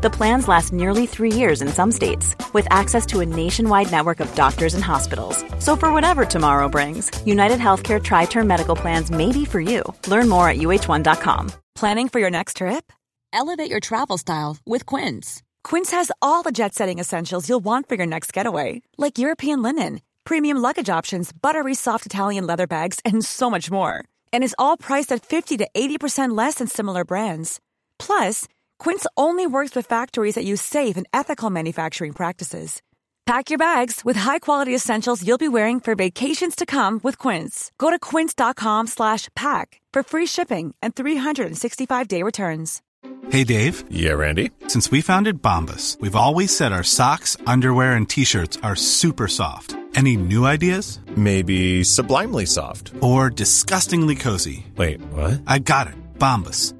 The plans last nearly three years in some states, with access to a nationwide network of doctors and hospitals. So, for whatever tomorrow brings, United Healthcare Tri Term Medical Plans may be for you. Learn more at uh1.com. Planning for your next trip? Elevate your travel style with Quince. Quince has all the jet setting essentials you'll want for your next getaway, like European linen, premium luggage options, buttery soft Italian leather bags, and so much more. And is all priced at 50 to 80% less than similar brands. Plus, Quince only works with factories that use safe and ethical manufacturing practices. Pack your bags with high-quality essentials you'll be wearing for vacations to come with Quince. Go to quince.com/pack for free shipping and 365-day returns. Hey Dave. Yeah, Randy. Since we founded Bombus, we've always said our socks, underwear, and t-shirts are super soft. Any new ideas? Maybe sublimely soft. Or disgustingly cozy. Wait, what? I got it. Bombus.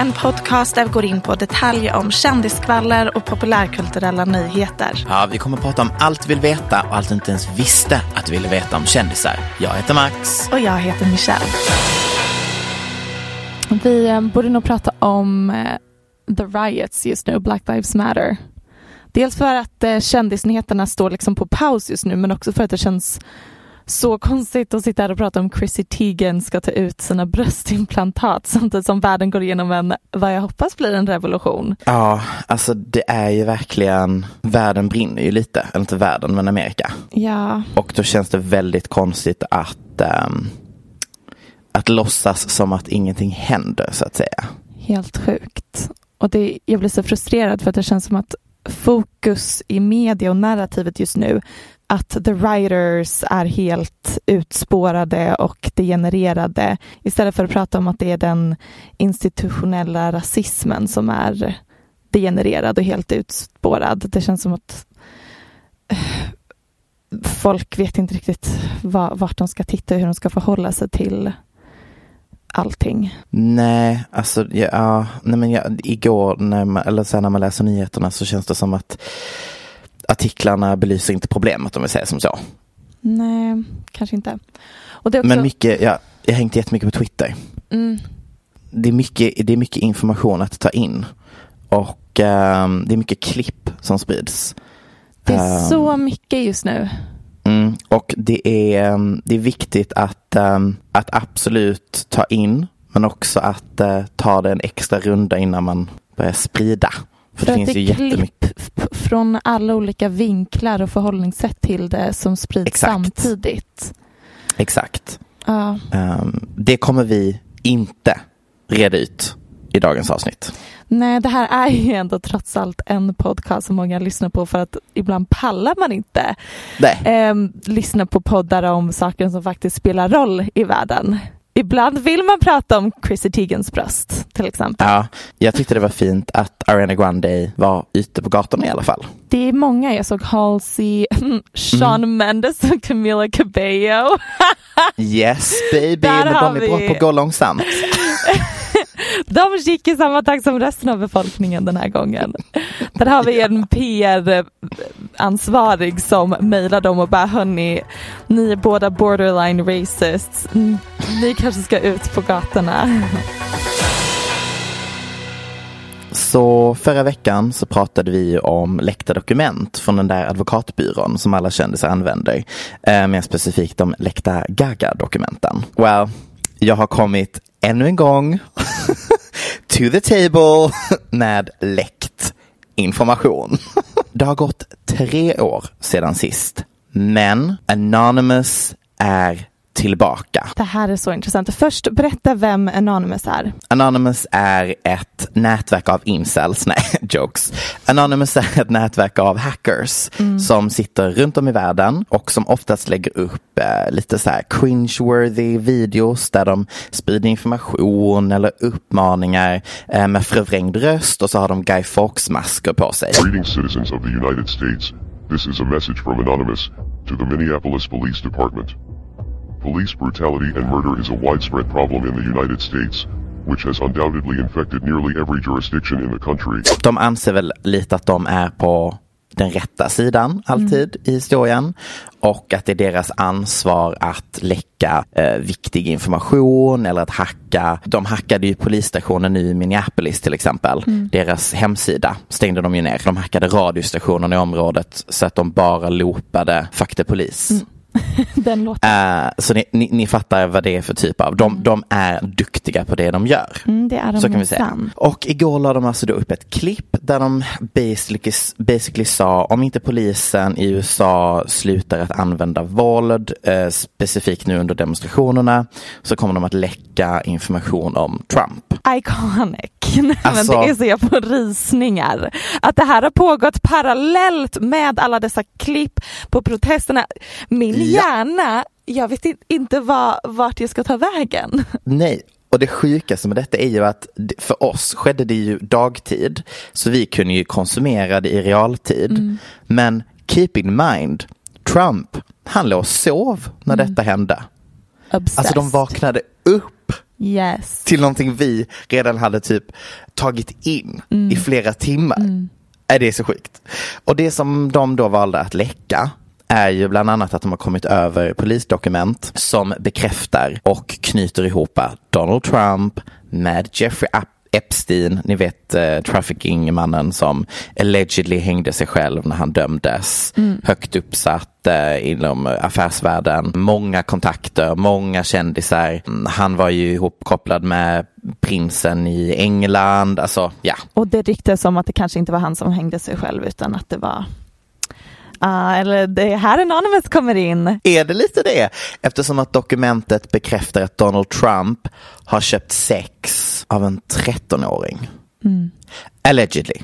En podcast där vi går in på detaljer om kändiskvaller och populärkulturella nyheter. Ja, vi kommer att prata om allt du vill veta och allt du inte ens visste att du ville veta om kändisar. Jag heter Max. Och jag heter Michelle. Vi eh, borde nog prata om eh, the riots just nu, Black Lives Matter. Dels för att eh, kändisnyheterna står liksom på paus just nu men också för att det känns så konstigt att sitta här och prata om Chrissy Teigen ska ta ut sina bröstimplantat samtidigt som världen går igenom en, vad jag hoppas blir en revolution. Ja, alltså det är ju verkligen, världen brinner ju lite, eller inte världen men Amerika. Ja, Och då känns det väldigt konstigt att, ehm, att låtsas som att ingenting händer så att säga. helt sjukt. Och det, jag blir så frustrerad för att det känns som att fokus i media och narrativet just nu att the writers är helt utspårade och degenererade istället för att prata om att det är den institutionella rasismen som är degenererad och helt utspårad. Det känns som att eh, folk vet inte riktigt vart de ska titta och hur de ska förhålla sig till allting. Nej, alltså ja, ja, nej men jag, igår när man, eller sen när man läser nyheterna så känns det som att artiklarna belyser inte problemet om vi säger som så. Nej, kanske inte. Också, Men mycket, ja, jag har hängt jättemycket på Twitter. mm, Det är mycket, det är mycket information att ta in. Och ehm, det är mycket klipp som sprids. det är Ehm, så mycket just nu. Mm, och det är, ehm, det är viktigt att, ehm, att absolut ta in, men också att eh, ta det en extra runda innan man börjar sprida. För, det För att finns det ju jättemycket. från alla olika vinklar och förhållningssätt till det som sprids Exakt. samtidigt. Exakt. Ja, Ehm, det kommer vi inte reda ut i dagens avsnitt. nej, det här är ju ändå trots allt en podcast som många lyssnar på för att ibland pallar man inte ehm, lyssna på poddar om saker som faktiskt spelar roll i världen. Ibland vill man prata om Chrissy Teigens bröst till exempel. Ja, jag tyckte det var fint att Ariana Grande var ute på gatorna i alla fall. Det är många. Jag såg Halsey, Sean Mendes och Camila Cabello. Yes baby, Där men de är bra vi- på att gå långsamt. De gick i samma takt som resten av befolkningen den här gången. Där har vi en PR-ansvarig som mejlar dem och bara hörni, ni är båda borderline racists. Ni kanske ska ut på gatorna. Så förra veckan så pratade vi om läckta dokument från den där advokatbyrån som alla kändisar använder. Eh, mer specifikt de läckta Gaga-dokumenten. Well, jag har kommit ännu en gång to the table med läckt information. Det har gått tre år sedan sist, men Anonymous är tillbaka. Det här är så intressant. Först berätta vem Anonymous är. Anonymous är ett nätverk av incels, nej, jokes. Anonymous är ett nätverk av hackers mm. som sitter runt om i världen och som oftast lägger upp eh, lite så här cringe-worthy videos där de sprider information eller uppmaningar eh, med förvrängd röst och så har de Guy Fawkes-masker på sig. Greetings citizens of the United States. This is a message from Anonymous to the Minneapolis Police Department. Police brutality and murder is a widespread problem in the United States, which has undoubtedly infected nearly every jurisdiction in the country. De anser väl lite att de är på den rätta sidan alltid mm. i historien och att det är deras ansvar att läcka eh, viktig information eller att hacka. De hackade ju polisstationen i Minneapolis till exempel. Mm. Deras hemsida stängde de ju ner. De hackade radiostationen i området så att de bara loopade Fuck the Polis. Mm. Den låten. Uh, så ni, ni, ni, fattar vad det är för typ av. De, mm. de är duktiga på det de gör. Mm, det är de så kan vi säga. Och igår la de alltså då upp ett klipp där de basically, basically sa om inte polisen i USA slutar att använda våld, uh, specifikt nu under demonstrationerna, så kommer de att läcka information om Trump. Iconic. Alltså, Men det är så jag får risningar. Att det här har pågått parallellt med alla dessa klipp på protesterna. Min hjärna, jag vet inte var, vart jag ska ta vägen. Nej, och det sjukaste med detta är ju att för oss skedde det ju dagtid, så vi kunde ju konsumera det i realtid. Mm. Men keep in mind, Trump, han låg och sov när mm. detta hände. Obsessed. Alltså de vaknade upp yes. till någonting vi redan hade typ tagit in mm. i flera timmar. Mm. Är det så sjukt? Och det som de då valde att läcka är ju bland annat att de har kommit över polisdokument som bekräftar och knyter ihop Donald Trump med Jeffrey Epstein, ni vet eh, trafficking-mannen som allegedly hängde sig själv när han dömdes. Mm. Högt uppsatt eh, inom affärsvärlden. Många kontakter, många kändisar. Mm, han var ju ihopkopplad med prinsen i England. Alltså, ja. Och det ryktas om att det kanske inte var han som hängde sig själv utan att det var Uh, eller det är här Anonymous kommer in. Är det lite det? Eftersom att dokumentet bekräftar att Donald Trump har köpt sex av en 13-åring. Mm. Allegedly.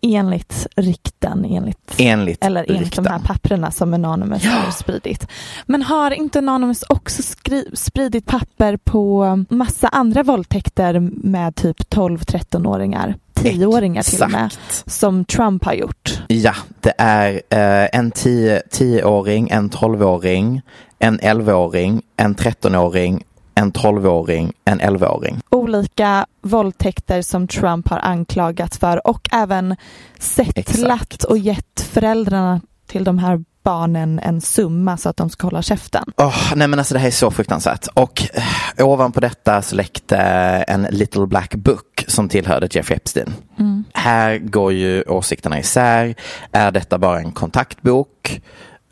Enligt rykten, enligt, enligt eller enligt rykten. de här papperna som Anonymous ja. har spridit. Men har inte Anonymous också spridit papper på massa andra våldtäkter med typ 12-13-åringar? Tioåringar till och med, som Trump har gjort. Ja, det är eh, en tioåring, en tolvåring, en elvaåring, en trettonåring, en tolvåring, en elvaåring. Olika våldtäkter som Trump har anklagats för och även settlat och gett föräldrarna till de här barnen en summa så att de ska hålla käften. Oh, nej men alltså det här är så fruktansvärt. Och eh, ovanpå detta så läckte en Little Black Book som tillhörde Jeffrey Epstein. Mm. Här går ju åsikterna isär. Är detta bara en kontaktbok?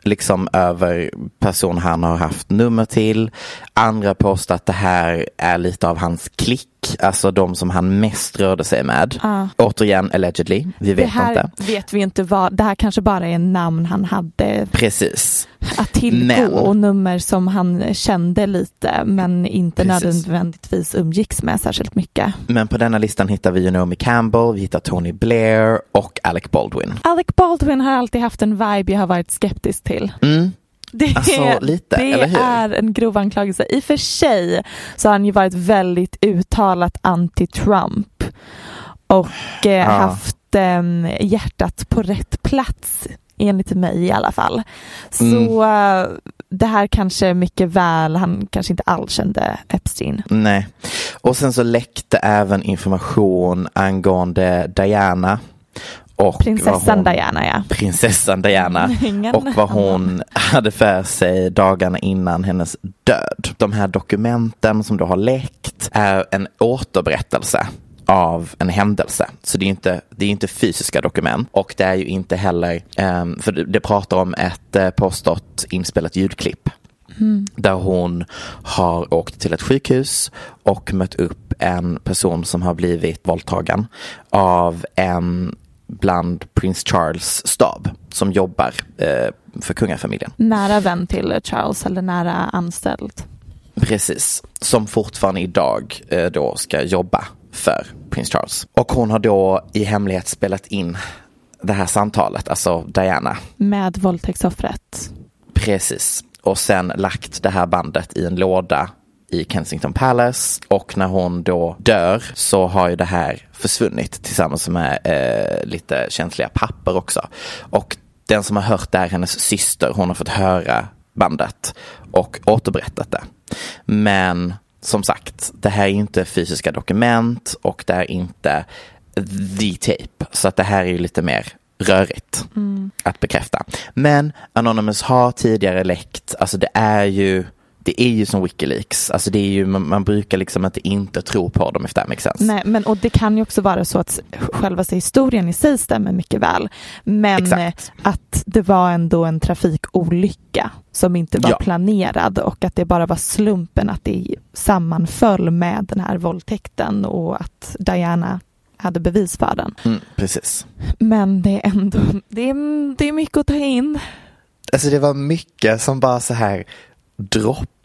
liksom över person han har haft nummer till. Andra påstår att det här är lite av hans klick, alltså de som han mest rörde sig med. Ah. Återigen allegedly, vi vet det här inte. vet vi inte vad, det här kanske bara är namn han hade. Precis. Att tillgå men... och nummer som han kände lite men inte Precis. nödvändigtvis umgicks med särskilt mycket. Men på denna listan hittar vi Naomi Campbell, vi hittar Tony Blair och Alec Baldwin. Alec Baldwin har alltid haft en vibe jag har varit skeptisk till. Mm. Det, alltså, lite, det är en grov anklagelse. I och för sig så har han ju varit väldigt uttalat anti-Trump och eh, ah. haft eh, hjärtat på rätt plats enligt mig i alla fall. Så mm. uh, det här kanske mycket väl, han kanske inte alls kände Epstein. Nej, och sen så läckte även information angående Diana och prinsessan hon, Diana ja. Prinsessan Diana och vad hon hade för sig dagarna innan hennes död. De här dokumenten som du har läckt är en återberättelse av en händelse. Så det är inte, det är inte fysiska dokument och det är ju inte heller, um, för det pratar om ett uh, påstått inspelat ljudklipp. Mm. Där hon har åkt till ett sjukhus och mött upp en person som har blivit våldtagen av en bland prins Charles stab som jobbar eh, för kungafamiljen. Nära vän till Charles eller nära anställd? Precis, som fortfarande idag eh, då ska jobba för prins Charles. Och hon har då i hemlighet spelat in det här samtalet, alltså Diana. Med våldtäktsoffret. Precis. Och sen lagt det här bandet i en låda i Kensington Palace och när hon då dör så har ju det här försvunnit tillsammans med eh, lite känsliga papper också. Och den som har hört det är hennes syster. Hon har fått höra bandet och återberättat det. Men som sagt, det här är inte fysiska dokument och det är inte the tape. Så att det här är ju lite mer rörigt mm. att bekräfta. Men Anonymous har tidigare läckt, alltså det är ju det är ju som Wikileaks. Alltså det är ju, man, man, brukar liksom inte inte tro på dem if that makes sense. Nej, men och det kan ju också vara så att själva historien i sig stämmer mycket väl. Men Exakt. att det var ändå en trafikolycka som inte var ja. planerad och att det bara var slumpen att det sammanföll med den här våldtäkten och att Diana hade bevis för den. Mm, precis. Men det är ändå, det är, det är mycket att ta in. Alltså det var mycket som bara så här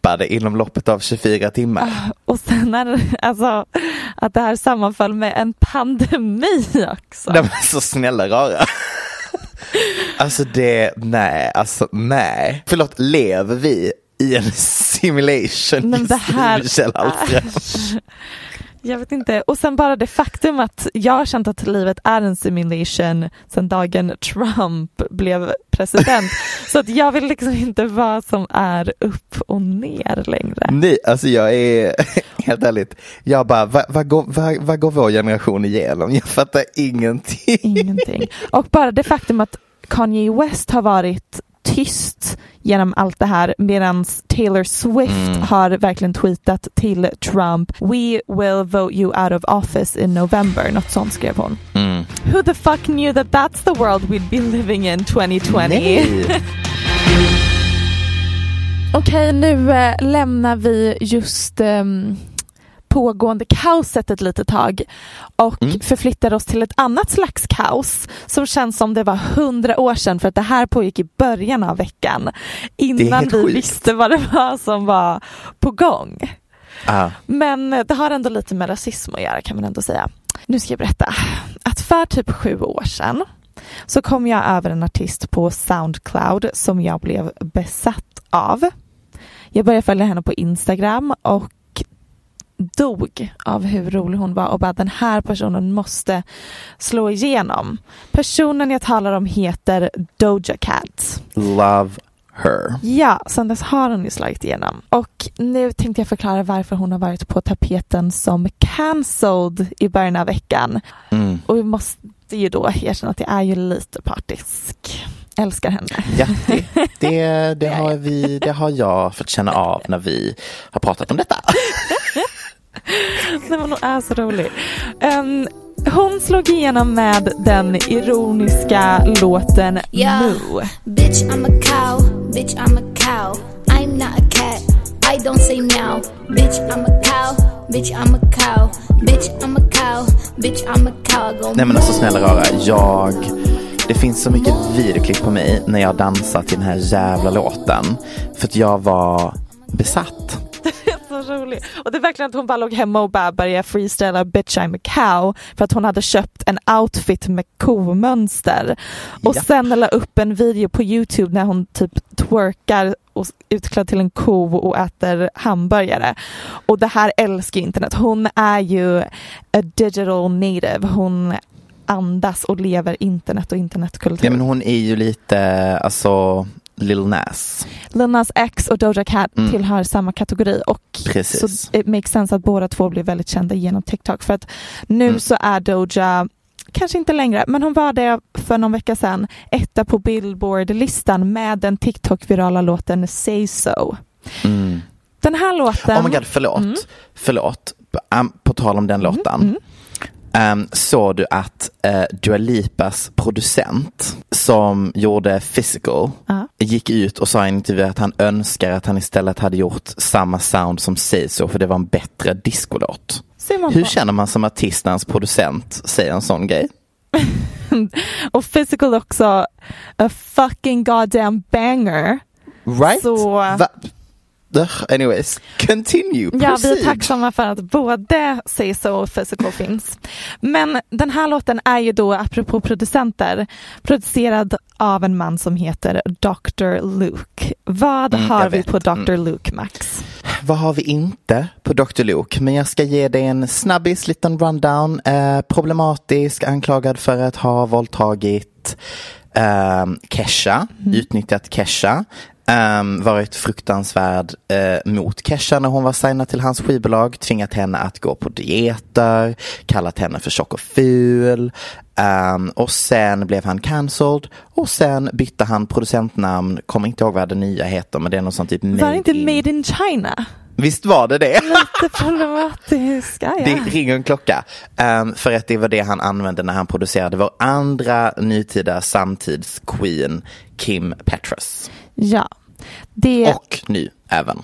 droppade inom loppet av 24 timmar. Ah, och sen är det, alltså att det här sammanföll med en pandemi också. Nej men så snälla rara. alltså det, nej, alltså nej. Förlåt, lever vi i en simulation men det här, Michelle Jag vet inte. Och sen bara det faktum att jag har känt att livet är en simulation sedan dagen Trump blev president. Så att jag vill liksom inte vad som är upp och ner längre. Nej, alltså jag är helt ärligt, jag bara, vad, vad, går, vad, vad går vår generation igenom? Jag fattar ingenting. Ingenting. Och bara det faktum att Kanye West har varit tyst genom allt det här medan Taylor Swift mm. har verkligen tweetat till Trump We will vote you out of office in November. Något sånt skrev hon. Mm. Who the fuck knew that that's the world we'd be living in 2020? Okej, nu äh, lämnar vi just ähm, pågående kaoset ett litet tag och mm. förflyttar oss till ett annat slags kaos som känns som det var hundra år sedan för att det här pågick i början av veckan innan vi sjukt. visste vad det var som var på gång. Ah. Men det har ändå lite med rasism att göra kan man ändå säga. Nu ska jag berätta att för typ sju år sedan så kom jag över en artist på Soundcloud som jag blev besatt av. Jag började följa henne på Instagram och dog av hur rolig hon var och bara den här personen måste slå igenom. Personen jag talar om heter Doja Cat. Love her. Ja, sen dess har hon ju slagit igenom. Och nu tänkte jag förklara varför hon har varit på tapeten som cancelled i början av veckan. Mm. Och vi måste ju då erkänna att jag är ju lite partisk älskar henne. Ja, det, det, det, har vi, det har jag fått känna av när vi har pratat om detta. Nej, men hon är så rolig. Um, hon slog igenom med den ironiska låten yeah. Moo. Bitch I'm a cow, bitch I'm a cow, I'm not a cat, I don't say meow. Bitch I'm a cow, bitch I'm a cow, bitch I'm a cow, bitch I'm a cow. Nej men alltså snälla rara, jag det finns så mycket videoklipp på mig när jag dansar till den här jävla låten. För att jag var besatt så rolig. Och det är verkligen att hon bara låg hemma och bara började freestyla bitch I'm a cow för att hon hade köpt en outfit med komönster. Och ja. sen la upp en video på Youtube när hon typ twerkar och utklädd till en ko och äter hamburgare. Och det här älskar internet. Hon är ju a digital native. Hon andas och lever internet och internetkultur. Ja men hon är ju lite, alltså Lil Nas. Lil Nas X och Doja Cat mm. tillhör samma kategori och Precis. så it makes sense att båda två blir väldigt kända genom TikTok för att nu mm. så är Doja kanske inte längre, men hon var det för någon vecka sedan, etta på Billboard-listan med den TikTok-virala låten Say So. Mm. Den här låten... Oh my god, förlåt. Mm. Förlåt. På tal om den mm, låten. Mm. Um, såg du att uh, Dua Lipas producent som gjorde Physical uh. gick ut och sa i en intervju att han önskar att han istället hade gjort samma sound som Say So för det var en bättre discolåt. Hur känner man som artist när hans producent säger en sån grej? och Physical också a fucking goddamn banger. Right? Så... Va? Anyways, continue. Ja, vi Proceed. är tacksamma för att både Say So och Physical finns. Men den här låten är ju då, apropå producenter, producerad av en man som heter Dr. Luke. Vad Mm, har vi vet. på Dr. Mm. Luke, Max? Vad har vi inte på Dr. Luke? Men jag ska ge dig en snabbis liten rundown. Eh, problematisk, anklagad för att ha våldtagit eh, Kesha, utnyttjat Kesha. Um, varit fruktansvärd eh, mot Kesha när hon var signad till hans skivbolag, tvingat henne att gå på dieter, kallat henne för tjock och ful. Ehm, och sen blev han cancelled och sen bytte han producentnamn, kommer inte ihåg vad det nya heter men det är något sånt typ Var det inte in- Made in China? Visst var det det? Lite problematisk. Ja. Det ringer en klocka. Ehm, för att det var det han använde när han producerade vår andra nutida samtidsqueen Kim Petras. Ja. Det, Och nu även.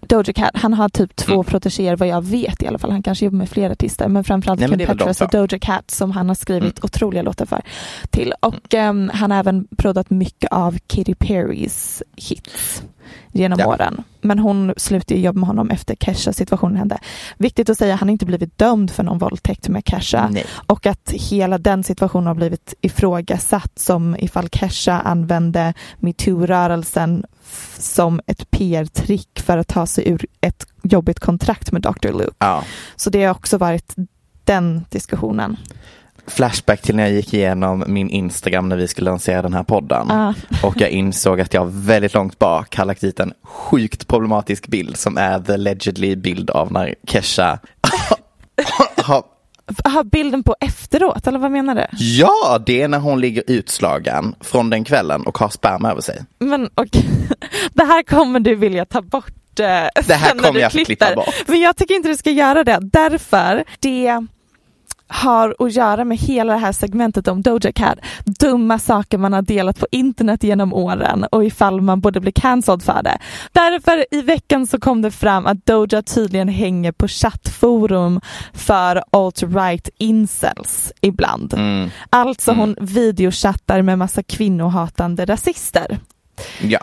Doja Cat, han har typ två Mm. protegéer vad jag vet i alla fall. Han kanske jobbar med flera artister men framförallt Nej, men Kim Petras och. Doja Cat som han har skrivit Mm. otroliga låtar för. Till. Och ehm, han har även proddat mycket av Katy Perrys hits genom Ja. åren. Men hon slutade jobba med honom efter Kesha-situationen hände. Viktigt att säga, han har inte blivit dömd för någon våldtäkt med Kesha. Nej. Och att hela den situationen har blivit ifrågasatt som ifall Kesha använde metoo-rörelsen som ett PR-trick för att ta sig ur ett jobbigt kontrakt med Dr. Luke. Ja. Så det har också varit den diskussionen. Flashback till när jag gick igenom min Instagram när vi skulle lansera den här podden. Ah. Och jag insåg att jag väldigt långt bak har lagt dit en sjukt problematisk bild som är the allegedly bild av när Kesha har bilden på efteråt, eller vad menar du? Ja, det är när hon ligger utslagen från den kvällen och har sperma över sig. Men och, det här kommer du vilja ta bort eh, Det här kommer jag få klippa bort. Men jag tycker inte du ska göra det, därför det har att göra med hela det här segmentet om Doja Cat. Dumma saker man har delat på internet genom åren och ifall man borde bli cancelled för det. Därför i veckan så kom det fram att Doja tydligen hänger på chattforum för alt-right incels ibland. Mm. Alltså hon videochattar med massa kvinnohatande rasister. Ja.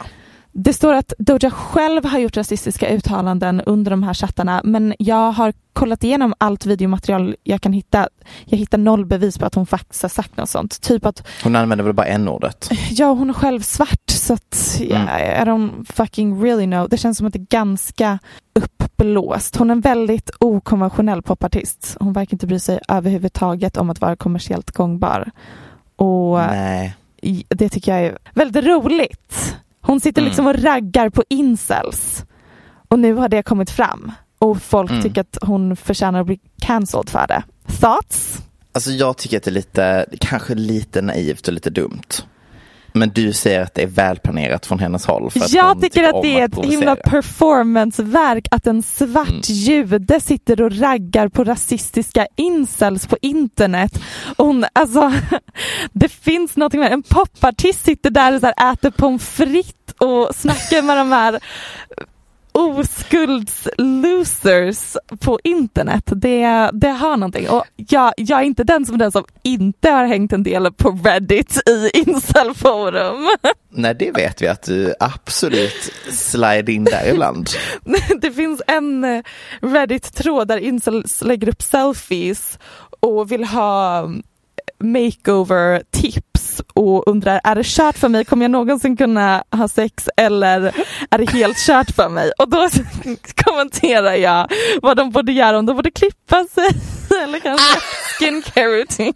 Det står att Doja själv har gjort rasistiska uttalanden under de här chattarna men jag har kollat igenom allt videomaterial jag kan hitta. Jag hittar noll bevis på att hon faktiskt har sagt något sånt. Typ att Hon använder väl bara en ordet. ja, hon är själv svart så att ja, I don't fucking really know. Det känns som att det är ganska uppblåst. Hon är en väldigt okonventionell popartist. Hon verkar inte bry sig överhuvudtaget om att vara kommersiellt gångbar. Och Nej. det tycker jag är väldigt roligt. Hon sitter Mm. liksom och raggar på incels. Och nu har det kommit fram. Och folk Mm. tycker att hon förtjänar att bli cancelled för det. Thoughts? Alltså jag tycker att det är lite, kanske lite naivt och lite dumt. Men du säger att det är välplanerat från hennes håll. För att Jag tycker att det är ett himla performanceverk att en svart Mm. jude sitter och raggar på rasistiska incels på internet. Hon, alltså, det finns någonting med En popartist sitter där och så här äter pommes frites och snackar med de här oskulds-losers på internet. Det, det har någonting. Och jag, jag är inte den som den som inte har hängt en del på Reddit i incelforum. Nej, det vet vi att du absolut slide in där ibland. Det finns en eh, Reddit-tråd där incels lägger upp selfies och vill ha mm, makeover-tips och undrar är det kört för mig, kommer jag någonsin kunna ha sex eller är det helt kört för mig? Och då kommenterar jag vad de borde göra, om de borde klippa sig eller kanske skincare routine.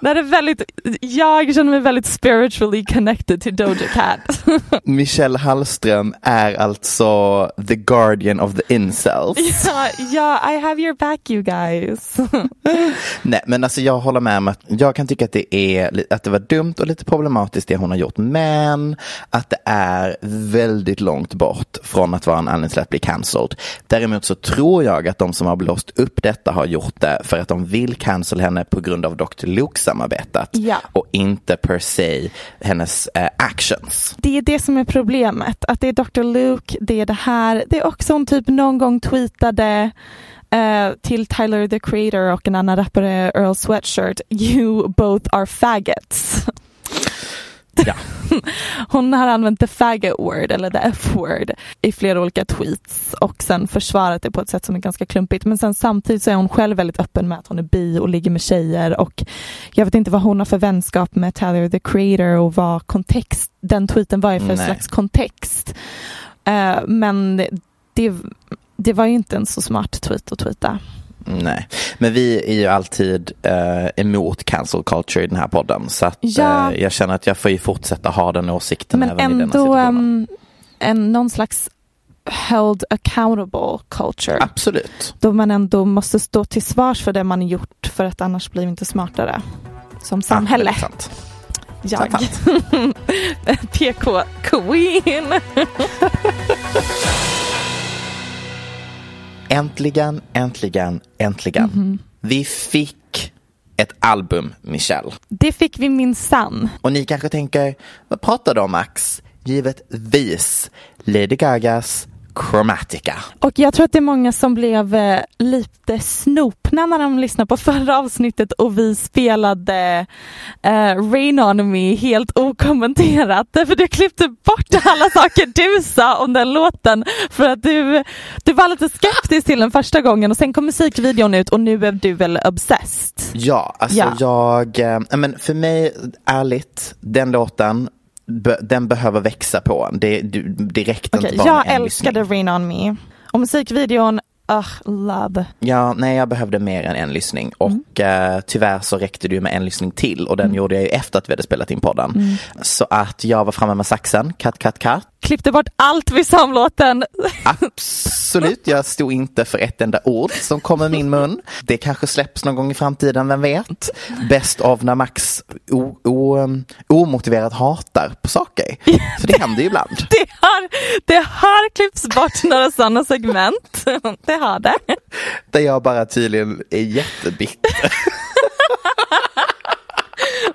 Det är väldigt, jag känner mig väldigt spiritually connected till Doja Cat. Michelle Hallström är alltså the guardian of the incels. Ja, ja, I have your back you guys. Nej, men alltså jag håller med om att jag kan tycka att det är att det var dumt och lite problematiskt det hon har gjort, men att det är väldigt långt bort från att vara en anledning till att bli cancelled. Däremot så tror jag att de som har blåst upp detta har gjort det för att de vill cancel henne på grund av Dr. Luke-samarbetet Ja. och inte per se hennes eh, actions. Det är det som är problemet, att det är Dr. Luke, det är det här. Det är också hon typ någon gång tweetade eh, till Tyler the Creator och en annan rappare Earl Sweatshirt, you both are faggots. Ja. Hon har använt the faggot word eller the f-word i flera olika tweets och sen försvarat det på ett sätt som är ganska klumpigt. Men sen samtidigt så är hon själv väldigt öppen med att hon är bi och ligger med tjejer och jag vet inte vad hon har för vänskap med Tyler the creator och vad kontext den tweeten var i för Nej. slags kontext. Eh, men det, det var ju inte en så smart tweet att tweeta. Nej, men vi är ju alltid eh, emot cancel culture i den här podden. Så att, Ja. eh, jag känner att jag får ju fortsätta ha den åsikten Men även i denna ändå situationen. um, en, någon slags held accountable culture. Absolut. Då man ändå måste stå till svars för det man gjort för att annars blir vi inte smartare som samhälle. Sant. Jag. PK Queen. Äntligen, äntligen, äntligen. Mhm. Vi fick ett album, Michelle. Det fick vi minsann. Och ni kanske tänker, vad pratar du om Max? Givetvis Lady Gagas Chromatica. Och jag tror att det är många som blev eh, lite snopna när de lyssnade på förra avsnittet och vi spelade eh, Rain on me helt okommenterat. Därför du klippte bort alla saker du sa om den låten för att du, du var lite skeptisk till den första gången och sen kom musikvideon ut och nu är du väl obsessed. Ja, alltså Ja. jag, eh, men för mig, ärligt, den låten, den behöver växa på en. Det, det, räckte Okej, inte bara jag älskade. Rain on me och musikvideon, ugh, love. Ja, nej jag behövde mer än en lyssning och Mm. eh, tyvärr så räckte det ju med en lyssning till och den gjorde jag ju efter att vi hade spelat in podden. Mm. Så att jag var framme med saxen, katt, katt, katt. Klippte bort allt vi sa om låten. Absolut, jag stod inte för ett enda ord som kom ur min mun. Det kanske släpps någon gång i framtiden, vem vet? Bäst av när Max o, o, um, omotiverat hatar på saker. För det händer ju ibland. Det har, det har klippts bort några sådana segment. Det har det. Där jag bara tydligen är jättebitter.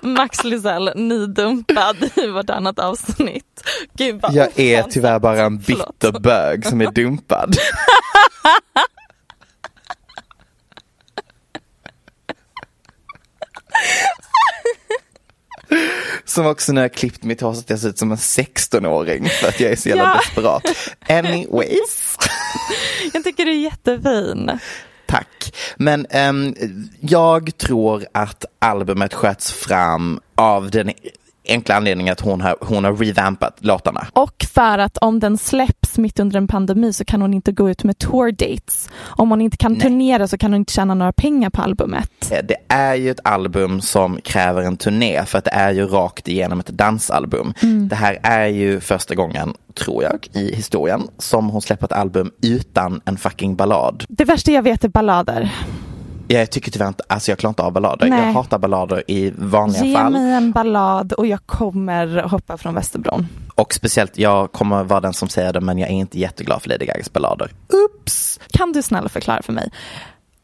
Max Lysell nydumpad i vartannat avsnitt. Gud Jag är tyvärr bara en bitter bög som är dumpad. Som också när jag klippt mitt hår så att jag ser ut som en 16-åring för att jag är så jävla Ja. desperat. Anyways. Jag tycker du är jättefin. Tack. Men ehm, jag tror att albumet sköts fram av den enkla anledningen att hon har, hon har revampat låtarna. Och för att om den släpps mitt under en pandemi så kan hon inte gå ut med tour dates. Om hon inte kan Nej. turnera så kan hon inte tjäna några pengar på albumet. Eh, Det är ju ett album som kräver en turné för att det är ju rakt igenom ett dansalbum. Det här är ju första gången, tror jag, i historien som hon släpper ett album utan en fucking ballad. Det värsta jag vet är ballader. Jag tycker tyvärr inte, alltså jag klarar inte av ballader. Nej. Jag hatar ballader i vanliga Ge fall. mig en ballad och jag kommer hoppa från Västerbron. Och speciellt, jag kommer vara den som säger det men jag är inte jätteglad för Lady Gagas ballader. Oops! Kan du snälla förklara för mig?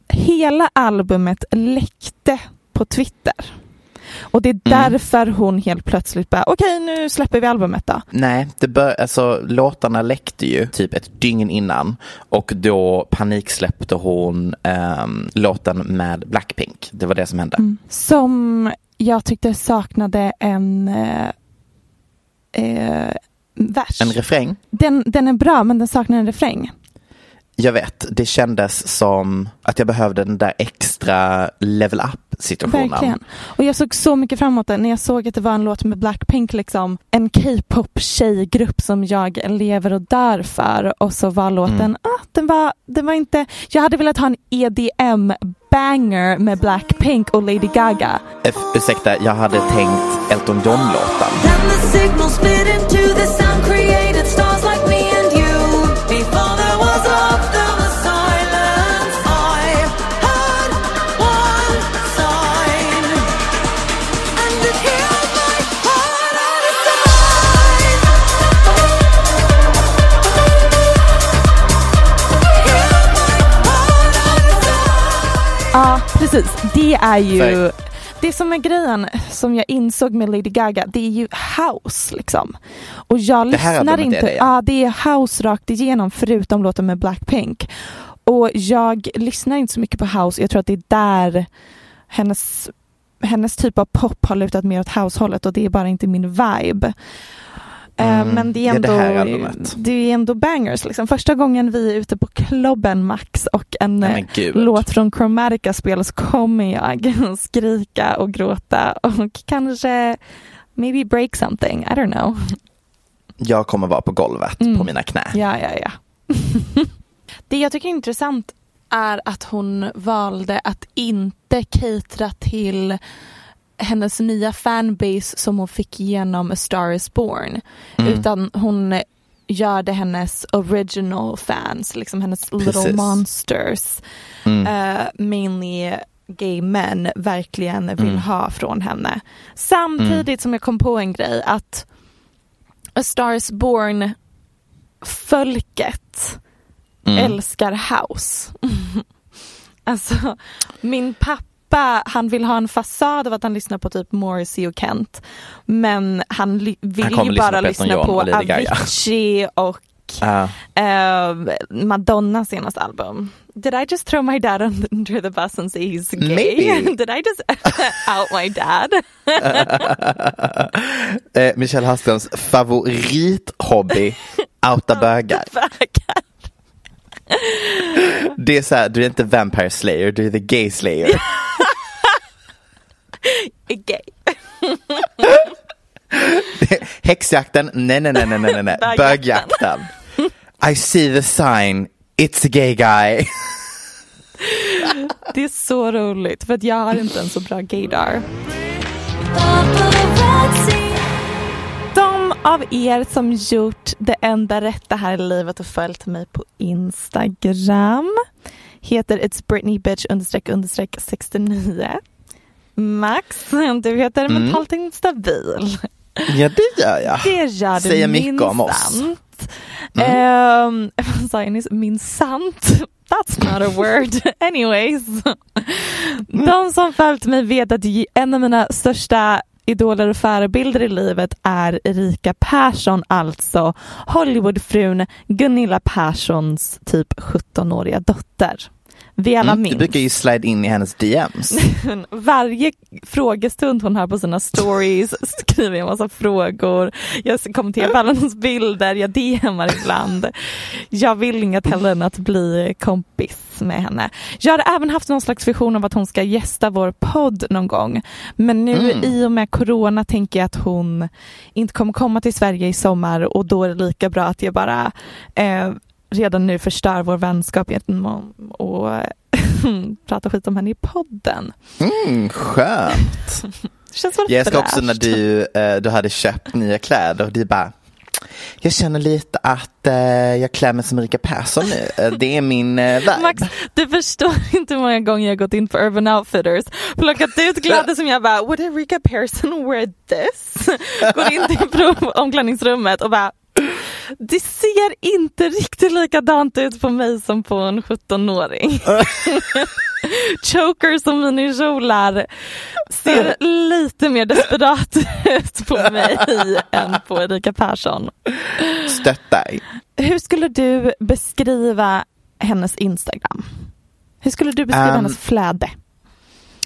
Hela albumet läckte på Twitter. Och det är Mm. därför hon helt plötsligt bara, okej nu släpper vi albumet då. Nej, det bör, alltså, låtarna läckte ju typ ett dygn innan och då paniksläppte hon ehm, låten med Blackpink. Det var det som hände. Som jag tyckte saknade en eh, eh, vers. En refräng? den, den är bra men den saknar en refräng. Jag vet, det kändes som att jag behövde den där extra level up situationen. Verkligen. Och jag såg så mycket fram emot den när jag såg att det var en låt med Blackpink, liksom en K-pop tjejgrupp som jag lever och dör för. Och så var låten, Mm. ah, den, var, den var inte, jag hade velat ha en EDM banger med Blackpink och Lady Gaga. Eh, ursäkta, jag hade tänkt Elton John-låten. Precis. Det är ju det som är grejen som jag insåg med Lady Gaga, det är ju house liksom. Och jag lyssnar inte, det, ja. ja det är house rakt igenom förutom låten med Blackpink. Och jag lyssnar inte så mycket på house, jag tror att det är där hennes hennes typ av pop har lutat mer åt househållet och det är bara inte min vibe. Eh, Mm. Men det är ändå, det det är ändå bangers. Liksom. Första gången vi är ute på klubben Max och en Nej, eh, låt från Chromatica spelas kommer jag skrika och gråta och kanske maybe break something. I don't know. Jag kommer vara på golvet Mm. på mina knä. Ja, ja, ja. det jag tycker är intressant är att hon valde att inte catera till hennes nya fanbase som hon fick genom A Star Is Born. Mm. Utan hon gör det hennes original fans, liksom hennes little Precis. monsters. Mm. Uh, mainly gay men verkligen vill Mm. ha från henne. Samtidigt som jag kom på en grej att A Star Is Born folket Mm. älskar house. alltså min pappa han vill ha en fasad av att han lyssnar på typ Morrissey och Kent. Men han vill Han ju lyssna bara på lyssna på Lady Gaga. Avicii och Ja. eh, Madonnas senaste album. Did I just throw my dad under the bus and say he's gay? Maybe. Did I just out my dad? eh, Michelle Hallströms favorithobby, outa bögar. Det är så här, du är inte Vampire Slayer, du är the gay slayer. Gay. Häxjakten, nej nej nej nej nej nej, bögjakten. I see the sign, it's a gay guy. Det är så roligt för att jag har inte en så bra gaydar. Av er som gjort det enda rätta här i livet och följt mig på Instagram heter It's Britney bitch understreck understreck 69. Max, du heter Mm. mentalt instabil. Ja det gör jag. Det gör du Säger mycket om oss. Mm. Ehm, vad sa jag nyss? Minsant. That's not a word. Anyways. De som följt mig vet att en av mina största idoler och förebilder i livet är Erika Persson, alltså Hollywoodfrun Gunilla Perssons typ 17-åriga dotter. Vi alla Mm, minns. du brukar ju slide in i hennes DMs. Varje frågestund hon har på sina stories skriver jag en massa frågor. Jag kommenterar alla hennes bilder, jag DMar ibland. Jag vill inget hellre än att bli kompis med henne. Jag har även haft någon slags vision av att hon ska gästa vår podd någon gång. Men nu Mm. i och med corona tänker jag att hon inte kommer komma till Sverige i sommar och då är det lika bra att jag bara eh, redan nu förstör vår vänskap genom att prata skit om henne i podden. Mm, skönt. Känns väl Jag älskar också när du, eh, du hade köpt nya kläder och du bara jag känner lite att eh, jag klär mig som Erika Persson nu. Eh, det är min eh, vibe. Max, du förstår inte hur många gånger jag gått in på Urban Outfitters, plockat ut kläder som jag bara, would Erika Persson wear this? Går in till omklädningsrummet och bara, det ser inte riktigt likadant ut på mig som på en 17-åring. Chokers och minikjolar ser lite mer desperat ut på mig än på Erika Persson. Stöttar. Hur skulle du beskriva hennes Instagram? Hur skulle du beskriva Um, hennes flöde?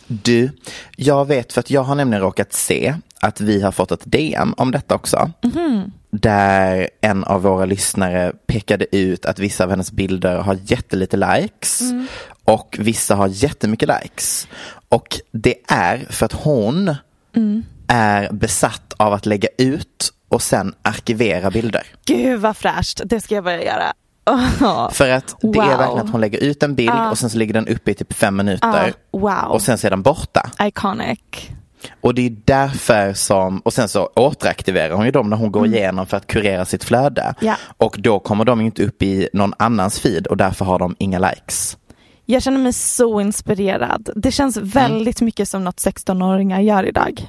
Du, jag vet för att jag har nämligen råkat se att vi har fått ett DM om detta också. Mhm. Där en av våra lyssnare pekade ut att vissa av hennes bilder har jättelite likes Mm. och vissa har jättemycket likes. Och det är för att hon Mm. är besatt av att lägga ut och sen arkivera bilder. Gud vad fräscht, det ska jag börja göra. Oh. För att det Wow. är verkligen att hon lägger ut en bild Ah. och sen så ligger den uppe i typ fem minuter Ah, wow. och sen så är den borta. Iconic. Och det är därför som, och sen så återaktiverar hon ju dem när hon går igenom för att kurera sitt flöde. Mm. Ja. Och då kommer de inte upp i någon annans feed och därför har de inga likes. Jag känner mig så inspirerad. Det känns Mm. väldigt mycket som något 16-åringar gör idag.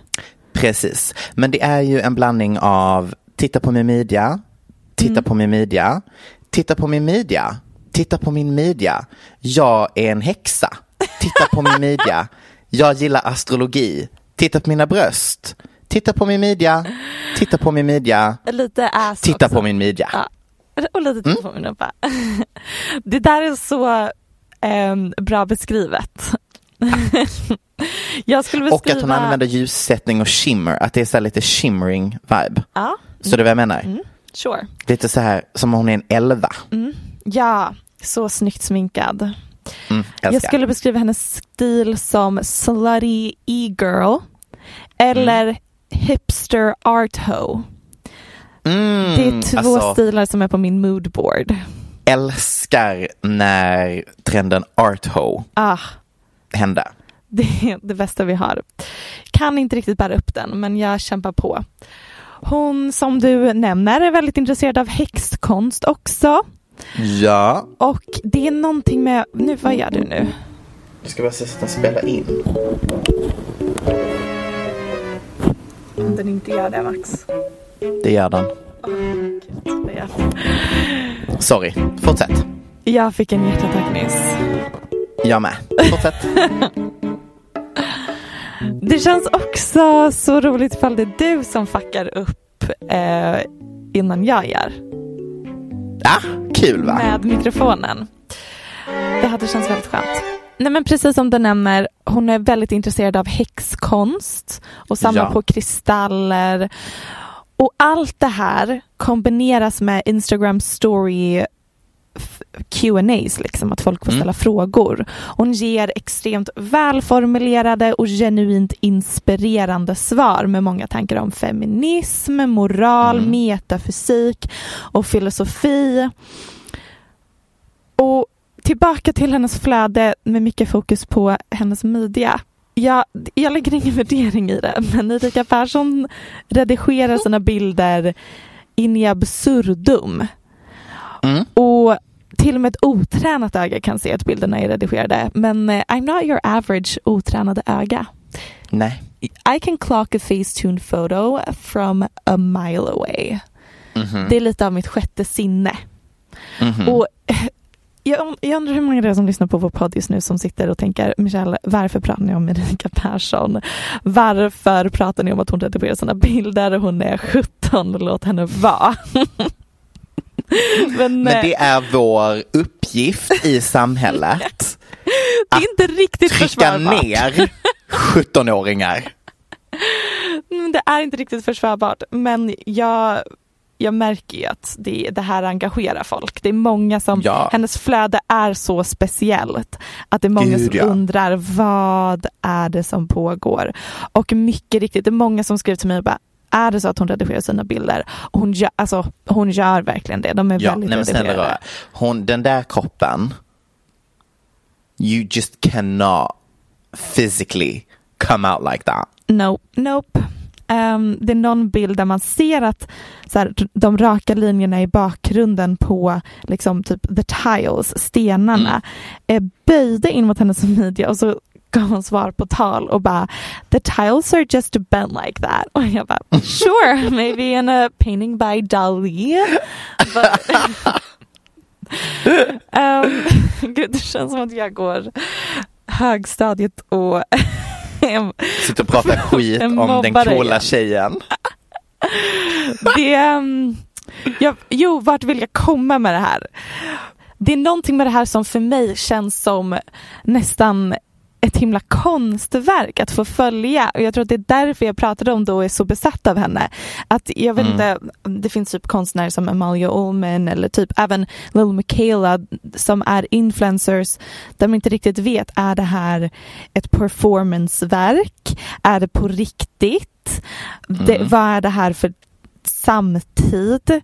Precis, men det är ju en blandning av titta på min midja, titta Mm. på min midja, titta på min midja, titta på min midja, jag är en häxa, titta på min midja, jag gillar astrologi, titta på mina bröst, titta på min midja, titta på min midja, Lite ass titta också. på min midja. Ja. Och lite Mm. titta på min rumpa. Det där är så ehm, bra beskrivet. Jag skulle Och beskriva... att hon använder ljussättning och shimmer, att det är så här lite shimmering vibe. Ja, Så det är vad jag menar? Mm. sure. Lite så här som om hon är en elva. Ja, så snyggt sminkad. Mm, Jag skulle beskriva hennes stil som slutty e-girl eller Mm. hipster art ho. Mm, Det är två alltså, stilar som är på min moodboard. älskar när trenden art ho Ah, hände. det är det bästa vi har. Kan inte riktigt bära upp den, men jag kämpar på. Hon som du nämner är väldigt intresserad av häxkonst också. Ja. Och det är någonting med, nu vad gör du nu? Jag ska bara se så att den spelar in. Om den inte gör det Max. Det gör den. Det gör den. Sorry, fortsätt. Jag fick en hjärtattack nyss. Jag med. Fortsätt. Det känns också så roligt ifall det är du som fuckar upp eh, innan jag gör. Ja, kul va? Med mikrofonen. Det hade känts väldigt skönt. Nej men precis som du nämner, hon är väldigt intresserad av häxkonst och samlar Ja. på kristaller. Och allt det här kombineras med Instagram story Q&As, liksom, att folk får Mm. ställa frågor. Hon ger extremt välformulerade och genuint inspirerande svar med många tankar om feminism, moral, Mm. metafysik och filosofi. Och tillbaka till hennes flöde med mycket fokus på hennes midja. Jag, jag lägger ingen värdering i det, men Erika Persson redigerar sina bilder in i absurdum. Mm. Och till och med ett otränat öga kan se att bilderna är redigerade. Men eh, I'm not your average otränade öga. Nej. I can clock a Facetune photo from a mile away. Mhm. Det är lite av mitt sjätte sinne. Mhm. Och eh, jag, jag undrar hur många det är som lyssnar på vår podd just nu som sitter och tänker Michelle, varför pratar ni om Erika Persson? Varför pratar ni om att hon redigerar sina bilder? Hon är 17, låt henne vara. Men, Men eh, det är vår uppgift i samhället. det är inte riktigt Trycka försvarbart. ner 17-åringar. Mm, Det är inte riktigt försvarbart, men jag, jag märker ju att det, det här engagerar folk. Det är många som, Ja. hennes flöde är så speciellt att det är många Gud, som ja. undrar vad är det som pågår? Och mycket riktigt, det är många som skriver till mig och bara är det så att hon redigerar sina bilder? Hon, gör, alltså, hon gör verkligen det. De är Ja, väldigt nej men redigerade. Hon, den där kroppen. You just cannot physically come out like that. No, nope. Ehm, det är någon bild där man ser att så här, de raka linjerna i bakgrunden på liksom typ the tiles, stenarna, är böjda in mot hennes midja och så gav hon svar på tal och bara the tiles are just bent like that. Och jag bara sure, maybe in a painting by Dali. But, Ehm, gud, det känns som att jag går högstadiet och Sitter och pratar skit om den coola tjejen. det, um, jag, jo, vart vill jag komma med det här? Det är någonting med det här som för mig känns som nästan ett himla konstverk att få följa och jag tror att det är därför jag pratade om det och är så besatt av henne. Att jag vet Mm. inte, det finns typ konstnärer som Amalia Ullman eller typ även Lil Michaela som är influencers där man inte riktigt vet, är det här ett performanceverk? Är det på riktigt? Det, Mm. vad är det här för samtid.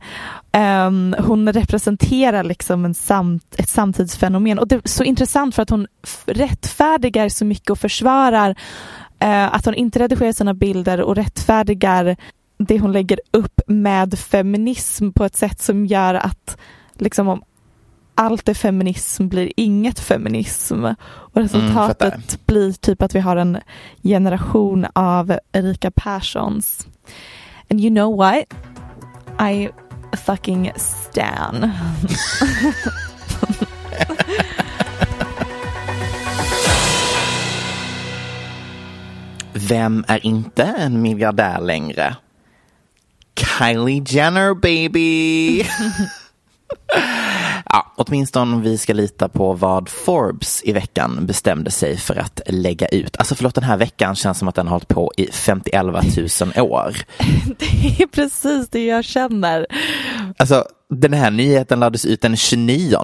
Ehm, hon representerar liksom en samt, ett samtidsfenomen och det är så intressant för att hon rättfärdigar så mycket och försvarar eh, att hon inte redigerar sina bilder och rättfärdigar det hon lägger upp med feminism på ett sätt som gör att liksom om allt är feminism blir inget feminism. Och resultatet fattar. blir typ att vi har en generation av Erika Perssons. And you know what? I fucking stan. Vem är inte en miljardär längre? Kylie Jenner baby! Ja, åtminstone om vi ska lita på vad Forbes i veckan bestämde sig för att lägga ut. Alltså förlåt, den här veckan känns som att den har hållit på i 51 000 år. Det är precis det jag känner. Alltså den här nyheten lades ut den 29.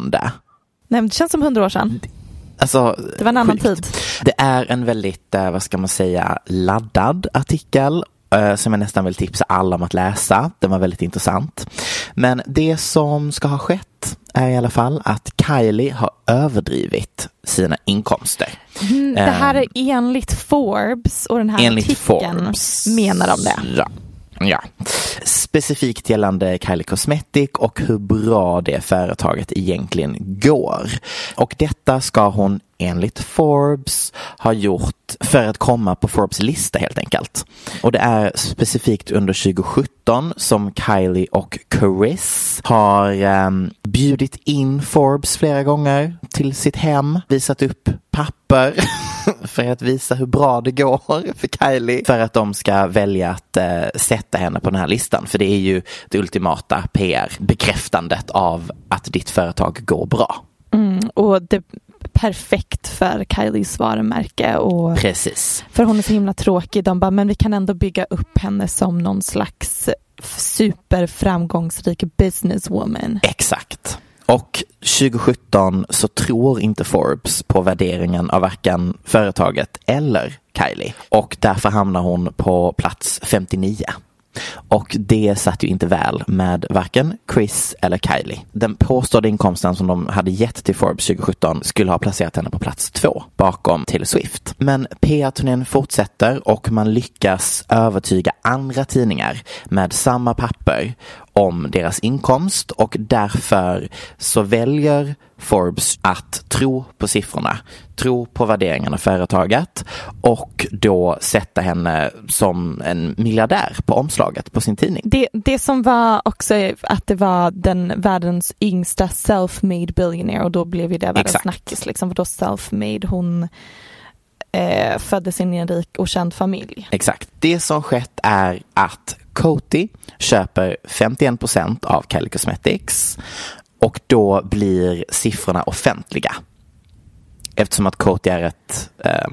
Nej, det känns som hundra år sedan. Alltså, Det var en annan sjukt. tid. Det är en väldigt, eh, vad ska man säga, laddad artikel som jag nästan vill tipsa alla om att läsa. Den var väldigt intressant. Men det som ska ha skett är i alla fall att Kylie har överdrivit sina inkomster. Mm, det här är enligt Forbes och den här Enligt artikeln Forbes. menar de det. Ja. Ja. Specifikt gällande Kylie Cosmetic och hur bra det företaget egentligen går. Och detta ska hon enligt Forbes ha gjort för att komma på Forbes lista helt enkelt. Och det är specifikt under 2017 som Kylie och Chris har um, bjudit in Forbes flera gånger till sitt hem, visat upp papper för att visa hur bra det går för Kylie för att de ska välja att eh, sätta henne på den här listan. För det är ju det ultimata PR, bekräftandet av att ditt företag går bra. Mm, och det är perfekt för Kylies varumärke. Och Precis. för hon är så himla tråkig. De bara, men vi kan ändå bygga upp henne som någon slags superframgångsrik businesswoman. Exakt. Och 2017 så tror inte Forbes på värderingen av varken företaget eller Kylie. Och därför hamnar hon på plats 59. Och det satt ju inte väl med varken Chris eller Kylie. Den påstådda inkomsten som de hade gett till Forbes 2017 skulle ha placerat henne på plats två bakom Taylor Swift. Men PR-turnén fortsätter och man lyckas övertyga andra tidningar med samma papper om deras inkomst och därför så väljer Forbes att tro på siffrorna, tro på värderingen av företaget och då sätta henne som en miljardär på omslaget på sin tidning. Det, det som var också att det var den världens yngsta self-made billionaire och då blev ju det världens Exakt. snackis. Liksom, för då self-made, hon eh, föddes in i en rik och känd familj. Exakt. Det som skett är att Coty köper 51 procent av Kylie Cosmetics och då blir siffrorna offentliga. Eftersom att Coty är ett eh,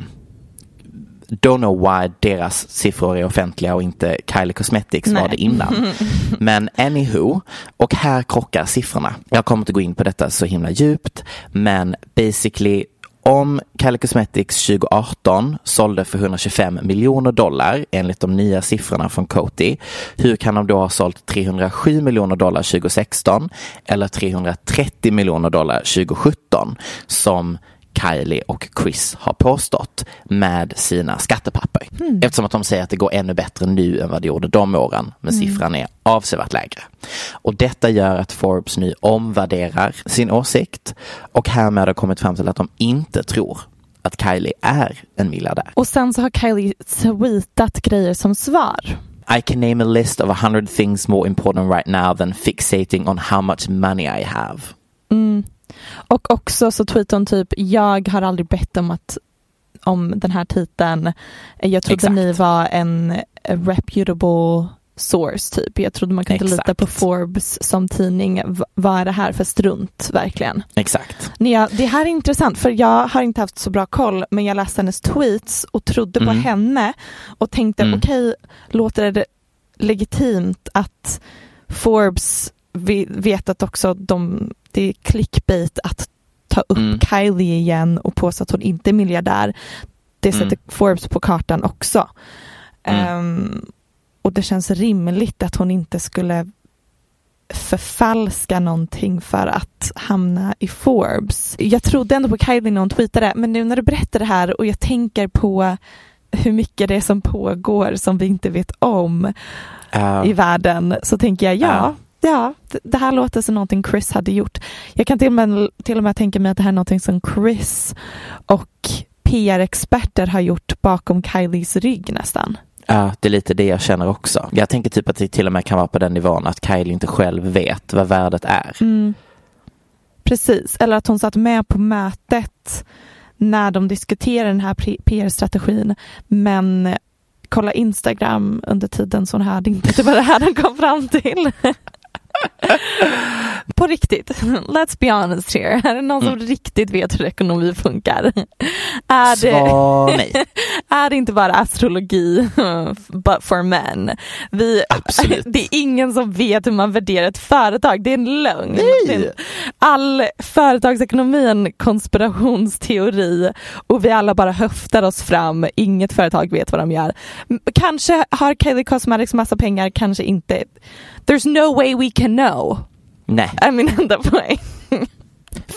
Don't know why deras siffror är offentliga och inte Kylie Cosmetics var Nej. det innan. Men anywho, och här krockar siffrorna. Jag kommer inte gå in på detta så himla djupt, men basically om Kylie Cosmetics 2018 sålde för 125 miljoner dollar enligt de nya siffrorna från Coty, hur kan de då ha sålt 307 miljoner dollar 2016 eller 330 miljoner dollar 2017 som Kylie och Chris har påstått med sina skattepapper. Eftersom att de säger att det går ännu bättre nu än vad det gjorde de åren, men siffran är avsevärt lägre. Och detta gör att Forbes nu omvärderar sin åsikt och härmed har kommit fram till att de inte tror att Kylie är en miljardär. Och sen så har Kylie tweetat grejer som svar. I can name a list of a hundred things more important right now than fixating on how much money I have. Mm. Och också så tweetade hon typ, jag har aldrig bett om att om den här titeln. Jag trodde Exakt. ni var en reputable source typ. Jag trodde man kunde lita Exakt. på Forbes som tidning. V- vad är det här för strunt verkligen? Exakt. Nia, det här är intressant för jag har inte haft så bra koll men jag läste hennes tweets och trodde på Mm. henne och tänkte Mm. okej, låter det legitimt att Forbes vet att också de, är clickbait att ta upp Mm. Kylie igen och påstå att hon inte är miljardär. Det sätter Mm. Forbes på kartan också. Mm. Ehm, och det känns rimligt att hon inte skulle förfalska någonting för att hamna i Forbes. Jag trodde ändå på Kylie när hon tweetade men nu när du berättar det här och jag tänker på hur mycket det är som pågår som vi inte vet om Uh, i världen så tänker jag ja, ja, det- här låter som någonting Chris hade gjort. Jag kan till och med, till och med tänka mig att det här är någonting som Chris och PR-experter har gjort bakom Kylies rygg nästan. Ja, det är lite det jag känner också. Jag tänker typ att det till och med kan vara på den nivån att Kylie inte själv vet vad värdet är. Mm. Precis, eller att hon satt med på mötet när de diskuterade den här PR-strategin men kolla Instagram under tiden så hon hörde inte att det var det här de kom fram till. På riktigt, let's be honest here. Är det någon som riktigt vet hur ekonomi funkar? Är Svar nej. är det inte bara astrologi but for men? Vi, Absolut. Det är ingen som vet hur man värderar ett företag, det är en lögn. Nej. Det en- All företagsekonomi är en konspirationsteori och vi alla bara höftar oss fram, inget företag vet vad de gör. Kanske har Kylie Cosmetics massa pengar, kanske inte. There's no way we can know, Nej, är min enda poäng.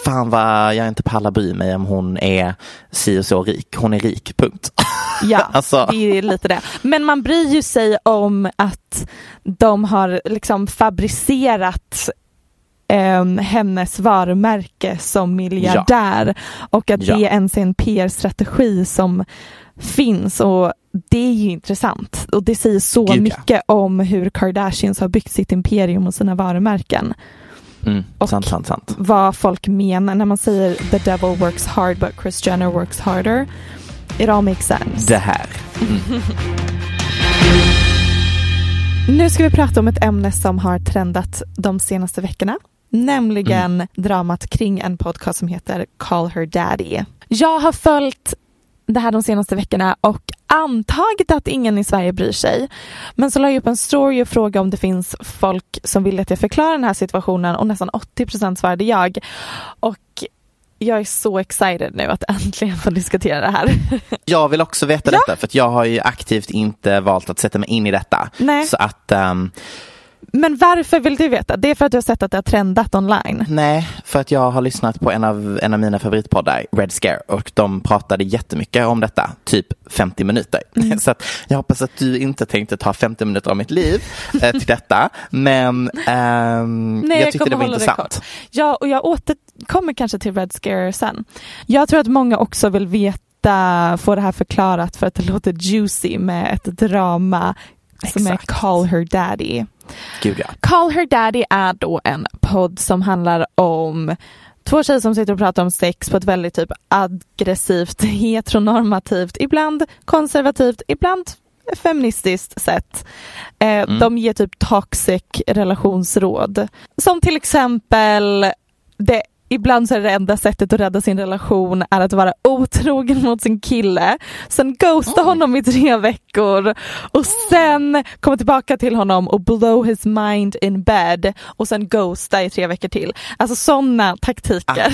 fan vad jag inte pallar bry mig om hon är si och så rik. Hon är rik, punkt. Ja, Alltså. det är lite det. Men man bryr ju sig om att de har liksom fabricerat ehm, hennes varumärke som miljardär och att Ja. det ens är en PR-strategi som finns och det är ju intressant och det säger så Gud, ja. mycket om hur Kardashians har byggt sitt imperium och sina varumärken. Mm, Och- sant, sant, sant. Vad folk menar när man säger the devil works hard but Kris Jenner works harder. It all makes sense. Det här. Nu ska vi prata om ett ämne som har trendat de senaste veckorna. Nämligen Mm. dramat kring en podcast som heter Call Her Daddy. Jag har följt det här de senaste veckorna och antagit att ingen i Sverige bryr sig. Men så la jag upp en story och frågade om det finns folk som vill att jag förklarar den här situationen och nästan 80% svarade jag. Och jag är så excited nu att äntligen få diskutera det här. Jag vill också veta Ja. detta för att jag har ju aktivt inte valt att sätta mig in i detta. Nej. Så att, ehm, Men varför vill du veta? Det är för att du har sett att det har trendat online. nej, för att jag har lyssnat på en av, en av mina favoritpoddar, Red Scare, och de pratade jättemycket om detta, typ 50 minuter. Mm. Så jag hoppas att du inte tänkte ta 50 minuter av mitt liv eh, till detta, men ehm, Nej, jag tyckte kommer det var intressant. Ja, och jag återkommer kanske till Red Scare sen. Jag tror att många också vill veta, få det här förklarat för att det låter juicy med ett drama som är Exakt. Call Her Daddy. Gud ja. Call Her Daddy är då en podd som handlar om två tjejer som sitter och pratar om sex på ett väldigt typ aggressivt, heteronormativt, ibland konservativt, ibland feministiskt sätt. Eh, De ger typ toxic relationsråd. Som till exempel, det, ibland så är det enda sättet att rädda sin relation är att vara otrogen mot sin kille, sen ghosta honom i tre veckor och sen komma tillbaka till honom och blow his mind in bed och sen ghosta i tre veckor till. Alltså sådana taktiker.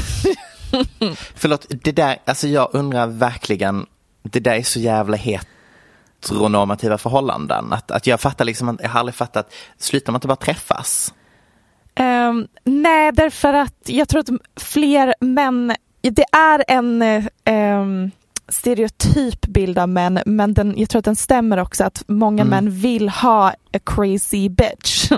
Förlåt, det där, alltså jag undrar verkligen, det där är så jävla heteronormativa förhållanden. Att, att jag fattar liksom, jag har aldrig fattat, slutar man inte bara träffas? Ehm, nej, därför att jag tror att fler män, det är en um, stereotyp bild av män, men den, jag tror att den stämmer också att många män vill ha a crazy bitch.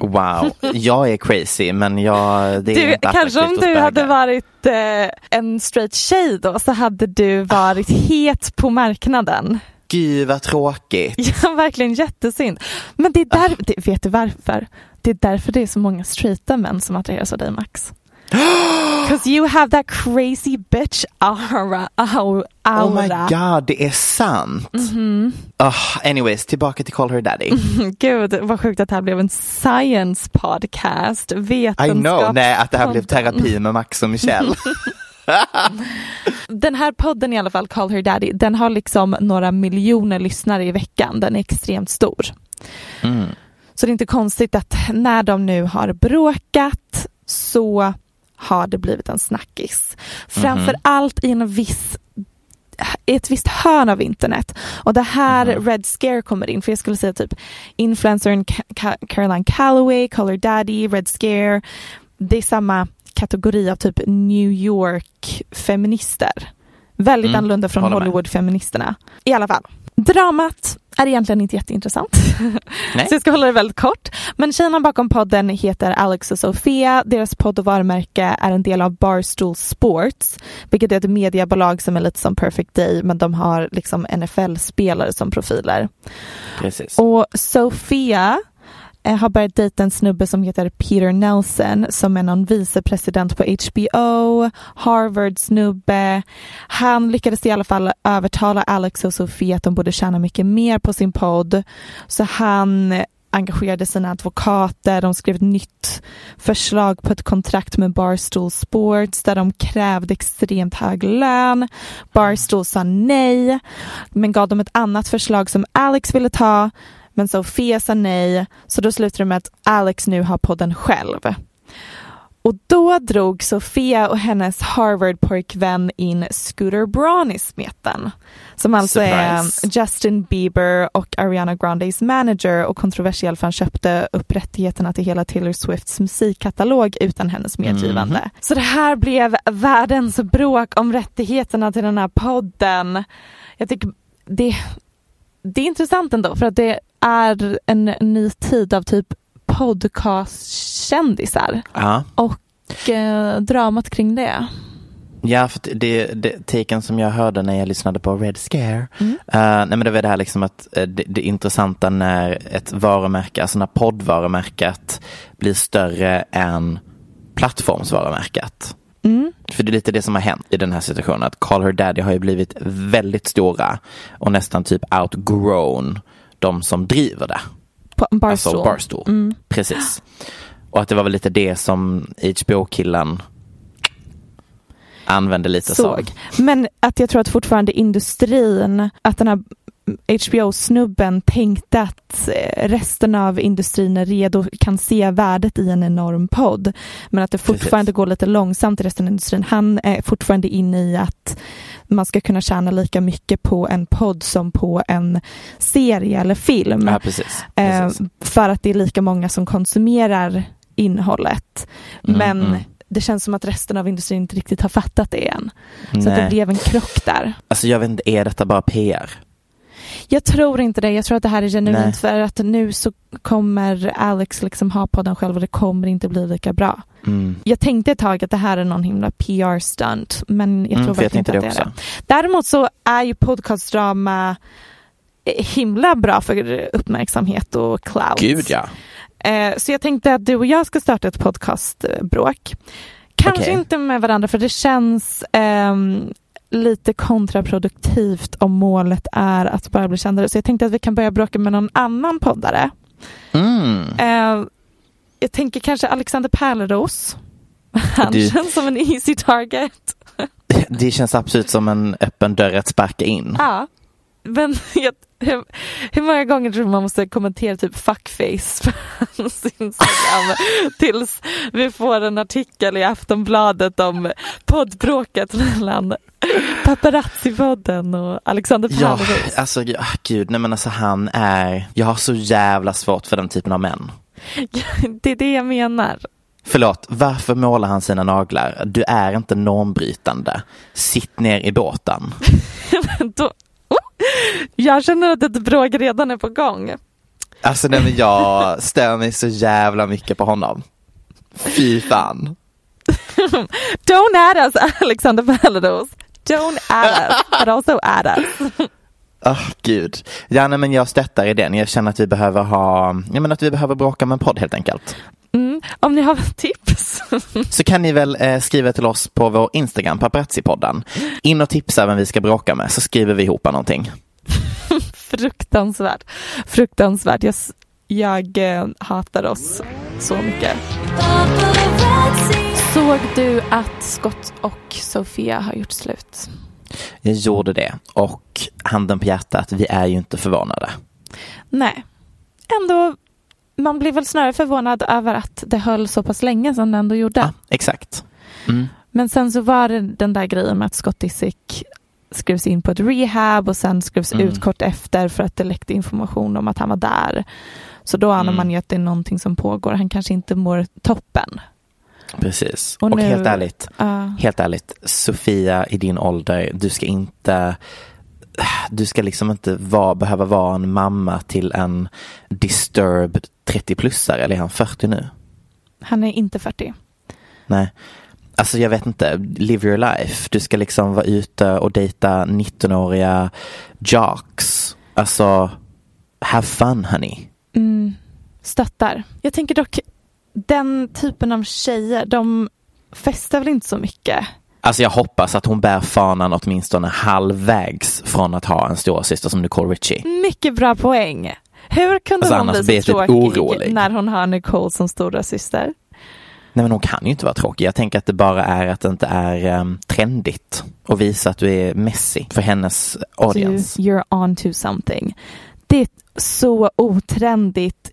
Wow, jag är crazy men jag, det är Du, inte kanske om du hade varit eh, en straight tjej då så hade du varit het på marknaden. Gud vad tråkigt. Ja, verkligen jättesynd. Men det är där, det, vet du varför? Det är därför det är så många straighta män som attraheras av dig Max. Because you have that crazy bitch aura. au- aura. Oh my god, det är sant. Mhm. Ah, anyways, tillbaka till Call Her Daddy. Gud vad sjukt att det här blev en science podcast. I know, nej att det här blev terapi med Max och Michelle. Den här podden i alla fall, Call Her Daddy, den har liksom några miljoner lyssnare i veckan. Den är extremt stor. Mm. Så det är inte konstigt att när de nu har bråkat så har det blivit en snackis. Framför allt i en viss i ett visst hörn av internet. Och det här Red Scare kommer in, för jag skulle säga typ influencern Ca- Ca- Caroline Calloway, Color Daddy, Red Scare. Det är samma kategori av typ New York feminister. Väldigt Mm, annorlunda från. Hollywood-feministerna. I alla fall, dramat är egentligen inte jätteintressant. Nej. Så jag ska hålla det väldigt kort. Men tjejerna bakom podden heter Alex och Sofia. Deras podd och varumärke är en del av Barstool Sports, vilket är ett mediebolag som är lite som Perfect Day, men de har liksom NFL-spelare som profiler. Precis. Och Sofia Eh, har börjat dejta en snubbe som heter Peter Nelson som är någon vicepresident på HBO, Harvard-snubbe. Han lyckades i alla fall övertala Alex och Sofie att de borde tjäna mycket mer på sin podd. Så han engagerade sina advokater, de skrev ett nytt förslag på ett kontrakt med Barstool Sports där de krävde extremt hög lön. Barstool sa nej, men gav dem ett annat förslag som Alex ville ta, men Sofia sa nej, så då slutade det med att Alex nu har podden själv. Och då drog Sofia och hennes Harvard-pojkvän in Scooter Braun i smeten. Som alltså Surprise. är Justin Bieber och Ariana Grandes manager och kontroversiell för han köpte upp rättigheterna till hela Taylor Swifts musikkatalog utan hennes medgivande. Mhm. Så det här blev världens bråk om rättigheterna till den här podden. Jag tycker det, det är intressant ändå för att det är en ny tid av typ podcastkändisar Ja. och eh, dramat kring det. Ja, för det, det taken som jag hörde när jag lyssnade på Red Scare, Mm. eh, nej men det var det här liksom att eh, det, det intressanta när ett varumärke, alltså när poddvarumärket blir större än plattformsvarumärket. Mm. För det är lite det som har hänt i den här situationen, att Call Her Daddy har ju blivit väldigt stora och nästan typ outgrown de som driver det. Barstool. Alltså Barstool. Mm. Precis. Och att det var väl lite det som HBO-killen använde lite såg. som. Men att jag tror att fortfarande industrin, att den här HBO-snubben tänkte att eh, resten av industrin är redo, kan se värdet i en enorm podd. Men att det fortfarande går lite långsamt i resten av industrin. Han är fortfarande inne i att man ska kunna tjäna lika mycket på en podd som på en serie eller film. Ja, precis. Eh, precis. för att det är lika många som konsumerar innehållet. Mm, Men mm. det känns som att resten av industrin inte riktigt har fattat det än. Så att det blev en krock där. Alltså jag vet inte, är detta bara PR? Jag tror inte det. Jag tror att det här är Nej. genuint för att nu så kommer Alex liksom ha podden själv och det kommer inte bli lika bra. Mm. Jag tänkte ett tag att det här är någon himla PR-stunt men jag tror Mm, för jag verkligen inte att det det är det. Däremot så är ju podcastdrama eh, himla bra för uppmärksamhet och clout. Gud ja. Eh, Så jag tänkte att du och jag ska starta ett podcastbråk. Kanske Okej. inte med varandra för det känns ehm, lite kontraproduktivt om målet är att bara bli kändare. Så jag tänkte att vi kan börja bråka med någon annan poddare. Mm. Eh, jag tänker kanske Alexander Pärleros. Han Du- känns som en easy target. Det känns absolut som en öppen dörr att sparka in. Ja. Men jag, hur, hur många gånger tror du man måste kommentera typ fuckface på hans Instagram tills vi får en artikel i Aftonbladet om poddbråket mellan Paparazzi-podden och Alexander Ja, Pärleros. alltså ja, gud, nej men alltså han är, jag har så jävla svårt för den typen av män. Det är det jag menar. Förlåt, varför målar han sina naglar? Du är inte normbrytande. Sitt ner i båten. Då, oh, jag känner att ett bråk redan är på gång. Alltså nej men jag stör mig så jävla mycket på honom. Fy fan. Don't add us Alexander Pärleros. Don't add us, but also add us. Åh gud. Ja nej men jag stöttar idén. Jag känner att vi behöver ha, jag menar att vi behöver bråka med en podd helt enkelt. Mm. Om ni har tips. Så kan ni väl eh, skriva till oss på vår Instagram, paparazzi-podden. In och tipsa vem vi ska bråka med så skriver vi ihop någonting. Fruktansvärt. Fruktansvärt. Jag, jag eh, hatar oss så mycket. Såg du att Scott och Sofia har gjort slut? Jag gjorde det och handen på hjärtat, vi är ju inte förvånade. Nej. Ändå, man blir väl snarare förvånad över att det höll så pass länge som det ändå gjorde. Ja, exakt. Mm. Men sen så var det den där grejen med att Scott Disick skrevs in på ett rehab och sen skrevs Mm. ut kort efter för att det läckte information om att han var där. Så då anar Mm. man ju att det är någonting som pågår. Han kanske inte mår toppen. Precis. Och Och, nu- helt ärligt, Ja. helt ärligt, Sofia i din ålder, du ska inte du ska liksom inte vara, behöva vara en mamma till en disturbed 30-plussare, eller är han 40 nu? Han är inte 40. Nej. Alltså jag vet inte, live your life. Du ska liksom vara ute och dejta 19-åriga jocks. Alltså, have fun honey. Mm, stöttar. Jag tänker dock, den typen av tjejer, de festar väl inte så mycket? Alltså jag hoppas att hon bär fanan åtminstone halvvägs från att ha en storasyster som Nicole Richie. Mycket bra poäng. Hur kunde Alltså, hon bli så typ tråkig orolig. när hon har Nicole som stora syster? Nej men hon kan ju inte vara tråkig. Jag tänker att det bara är att det inte är um, trendigt att visa att du är messy för hennes audience. Du, you're on to something. Det är så otrendigt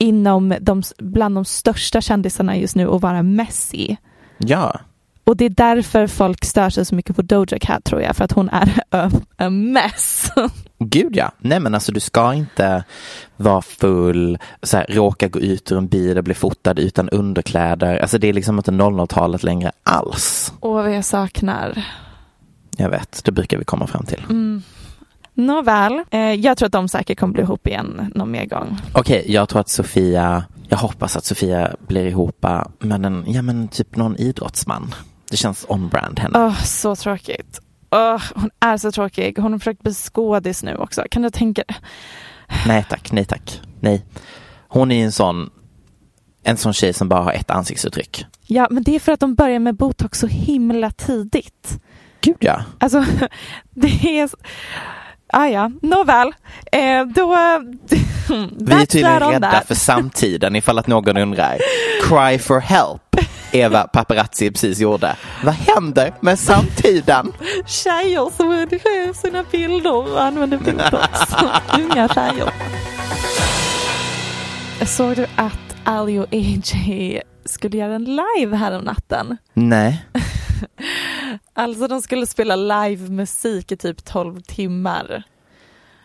inom de, bland de största kändisarna just nu att vara messy. Ja. Och det är därför folk stör sig så mycket på Doja Cat tror jag, för att hon är a, a mess. Gud ja. Nej men alltså du ska inte vara full, så här, råka gå ut ur en bil och bli fotad utan underkläder. Alltså det är liksom inte 00-talet längre alls. Åh, vad jag saknar. Jag vet, det brukar vi komma fram till. Mm. Nåväl, eh, jag tror att de säkert kommer bli ihop igen någon mer gång. Okej, jag tror att Sofia, jag hoppas att Sofia blir ihop med en, ja men typ någon idrottsman. Det känns on-brand henne. Åh, så tråkigt. Åh, hon är så tråkig. Hon har försökt bli skådis nu också. Kan du tänka dig? Nej tack, nej tack, nej. Hon är en sån, en sån tjej som bara har ett ansiktsuttryck. Ja, men det är för att de börjar med botox så himla tidigt. Gud ja. Alltså, det är... Ah, ja, nåväl. Eh, då... Vi är tydligen rädda that. för samtiden ifall att någon undrar. Cry for help. Eva Paparazzi precis gjorde. Vad händer med samtiden? Tjejer som redigerar sina bilder och använder botox. Unga tjejer. Såg du att Ali och AJ skulle göra en live här om natten? Nej. Alltså de skulle spela live-musik i typ 12 timmar.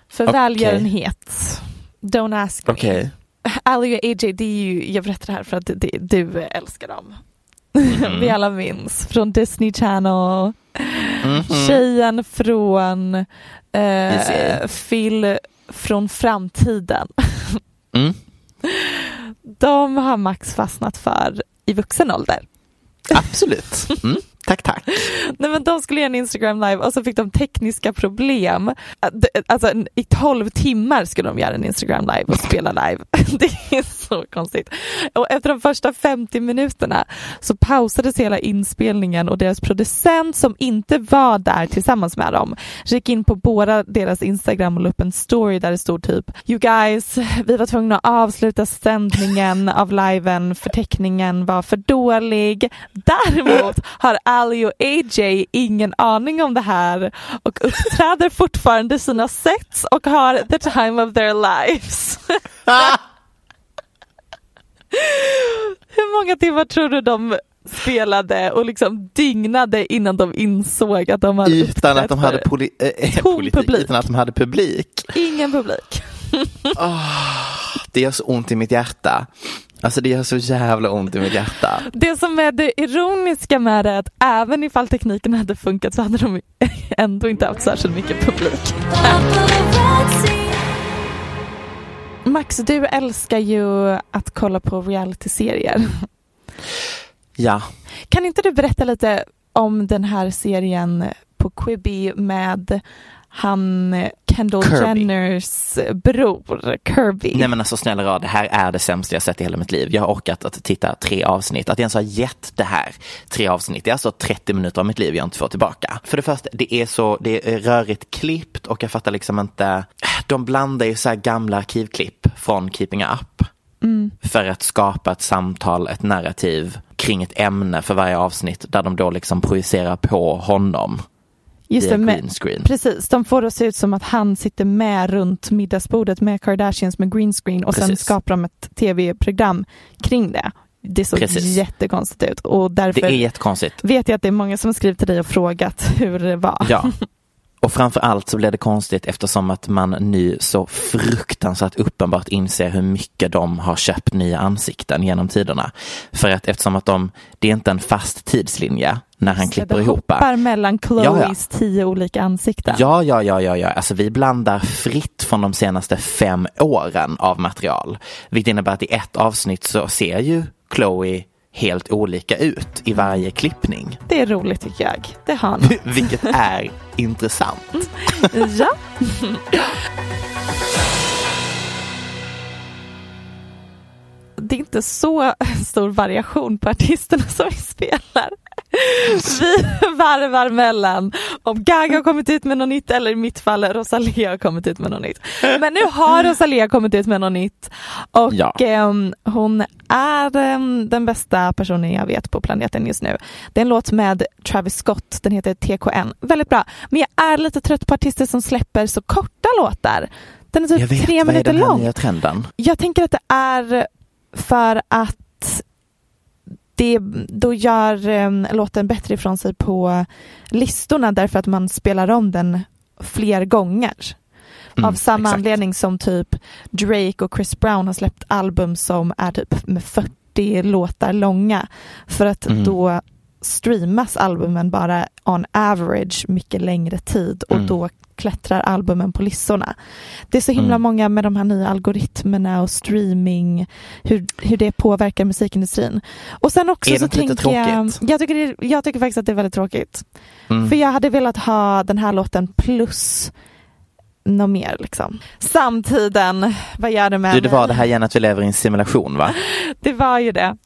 För Okej. välgörenhet. Don't ask me. Okej. Ali och AJ, det är ju, jag berättar det här för att det, du älskar dem. Mhm. Vi alla minns från Disney Channel. Mhm. Tjejen från eh. Phil från framtiden. Mm. De har Max fastnat för i vuxen ålder. Absolut. Mm. Tack, tack. Nej men de skulle göra en Instagram live och så fick de tekniska problem. Alltså i 12 timmar skulle de göra en Instagram live och spela live. Det är så konstigt. Och efter de första 50 minuterna så pausades hela inspelningen och deras producent som inte var där tillsammans med dem gick in på båda deras Instagram och la upp en story där det stod typ You guys, vi var tvungna att avsluta sändningen av liven för teckningen var för dålig. Däremot har Ali och AJ ingen aning om det här och uppträder fortfarande sina sets och har the time of their lives. Hur många timmar tror du de spelade och liksom dygnade innan de insåg att de hade Utan att de hade poli- äh, politik, publik. utan att de hade publik. ingen publik. Det gör så ont i mitt hjärta. Alltså det gör så jävla ont i mitt hjärta. Det som är det ironiska med det är att även ifall tekniken hade funkat så hade de ändå inte haft särskilt mycket publik. Max, du älskar ju att kolla på realityserier. Ja, Kan inte du berätta lite om den här serien på Quibi med han Kendall Kirby. Jenners bror Kirby? nej men alltså snälla rad, det här är det sämsta jag sett i hela mitt liv. Jag har orkat att titta tre avsnitt. Att jag ens har gett det här tre avsnitt, det är alltså 30 minuter av mitt liv jag inte får tillbaka. För det första, det är så, det är rörigt klippt och jag fattar liksom inte, de blandar ju så här gamla arkivklipp från Keeping Up. För att skapa ett samtal, ett narrativ kring ett ämne för varje avsnitt där de då liksom projicerar på honom. Just det, green screen. Precis, de får det att se ut som att han sitter med runt middagsbordet med Kardashians med green screen och sen Precis. skapar de ett tv-program kring det. Det såg Precis. jättekonstigt ut och därför Det är jättekonstigt. vet jag att det är många som skrivit till dig och frågat hur det var. Ja. Och framför allt så blev det konstigt eftersom att man nu så fruktansvärt uppenbart inser hur mycket de har köpt nya ansikten genom tiderna. För att eftersom att de, det är inte en fast tidslinje när han Så klipper det ihop. hoppar mellan Chloes Ja, ja. tio olika ansikten. Ja, ja, ja, ja, ja. Alltså vi blandar fritt från de senaste fem åren av material. Vilket innebär att i ett avsnitt så ser ju Chloe helt olika ut i varje klippning. Det är roligt tycker jag. Det har han. Vilket är intressant. ja. Det är inte så stor variation på artisterna som vi spelar. Vi varvar mellan om Gaga har kommit ut med något nytt eller i mitt fall Rosalia har kommit ut med något nytt. Men nu har Rosalia kommit ut med något nytt och Ja. ehm, hon är ehm, den bästa personen jag vet på planeten just nu. Det är en låt med Travis Scott, den heter TKN. Väldigt bra. Men jag är lite trött på artister som släpper så korta låtar. Den är typ Jag vet, tre minuter lång. Jag tänker att det är för att det, då gör eh, låten bättre ifrån sig på listorna därför att man spelar om den fler gånger. Mm, Av samma exakt. anledning som typ Drake och Chris Brown har släppt album som är typ med 40 låtar långa. För att Mm. då streamas albumen bara on average mycket längre tid och Mm. då klättrar albumen på listorna. Det är så himla Mm. många med de här nya algoritmerna och streaming, hur, hur det påverkar musikindustrin. Och sen också Är så tänker jag, jag tycker, det, jag tycker faktiskt att det är väldigt tråkigt. Mm. För jag hade velat ha den här låten plus något mer liksom. Samtiden, vad gör det med Du, det mig? var det här igen att vi lever i en simulation va? Det var ju det.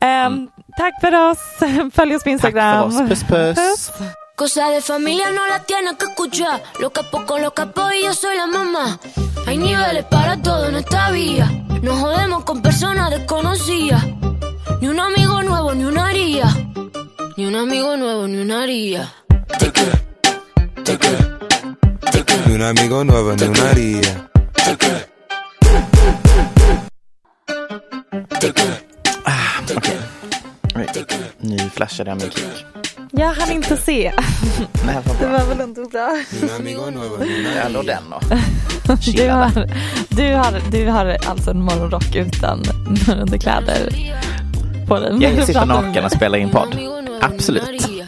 Ehm, Tack för oss, följ oss på. Tack Instagram. för oss, puss puss! Cosa de familia no la tienes que escuchar. Lo capo con lo capo y yo soy la mamá. Hay niveles para todo en esta vía. No jodemos con personas desconocidas. Ni un amigo nuevo, ni una haría. Ni un amigo nuevo, ni una haría. Ni un amigo nuevo, ni una haría. Oj, Nu flashade jag min kick. Jag hann inte se. Nej, vad Det var väl inte bra. Eller den då. Du har, du, har, du har alltså en morgonrock utan underkläder på dig. Jag sitter naken och spelar in podd. Absolut.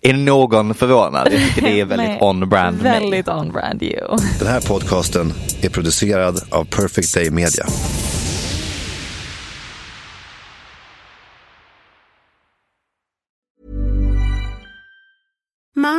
Är någon förvånad? Jag tycker det är väldigt on-brand. Väldigt on-brand you. Den här podcasten är producerad av Perfect Day Media.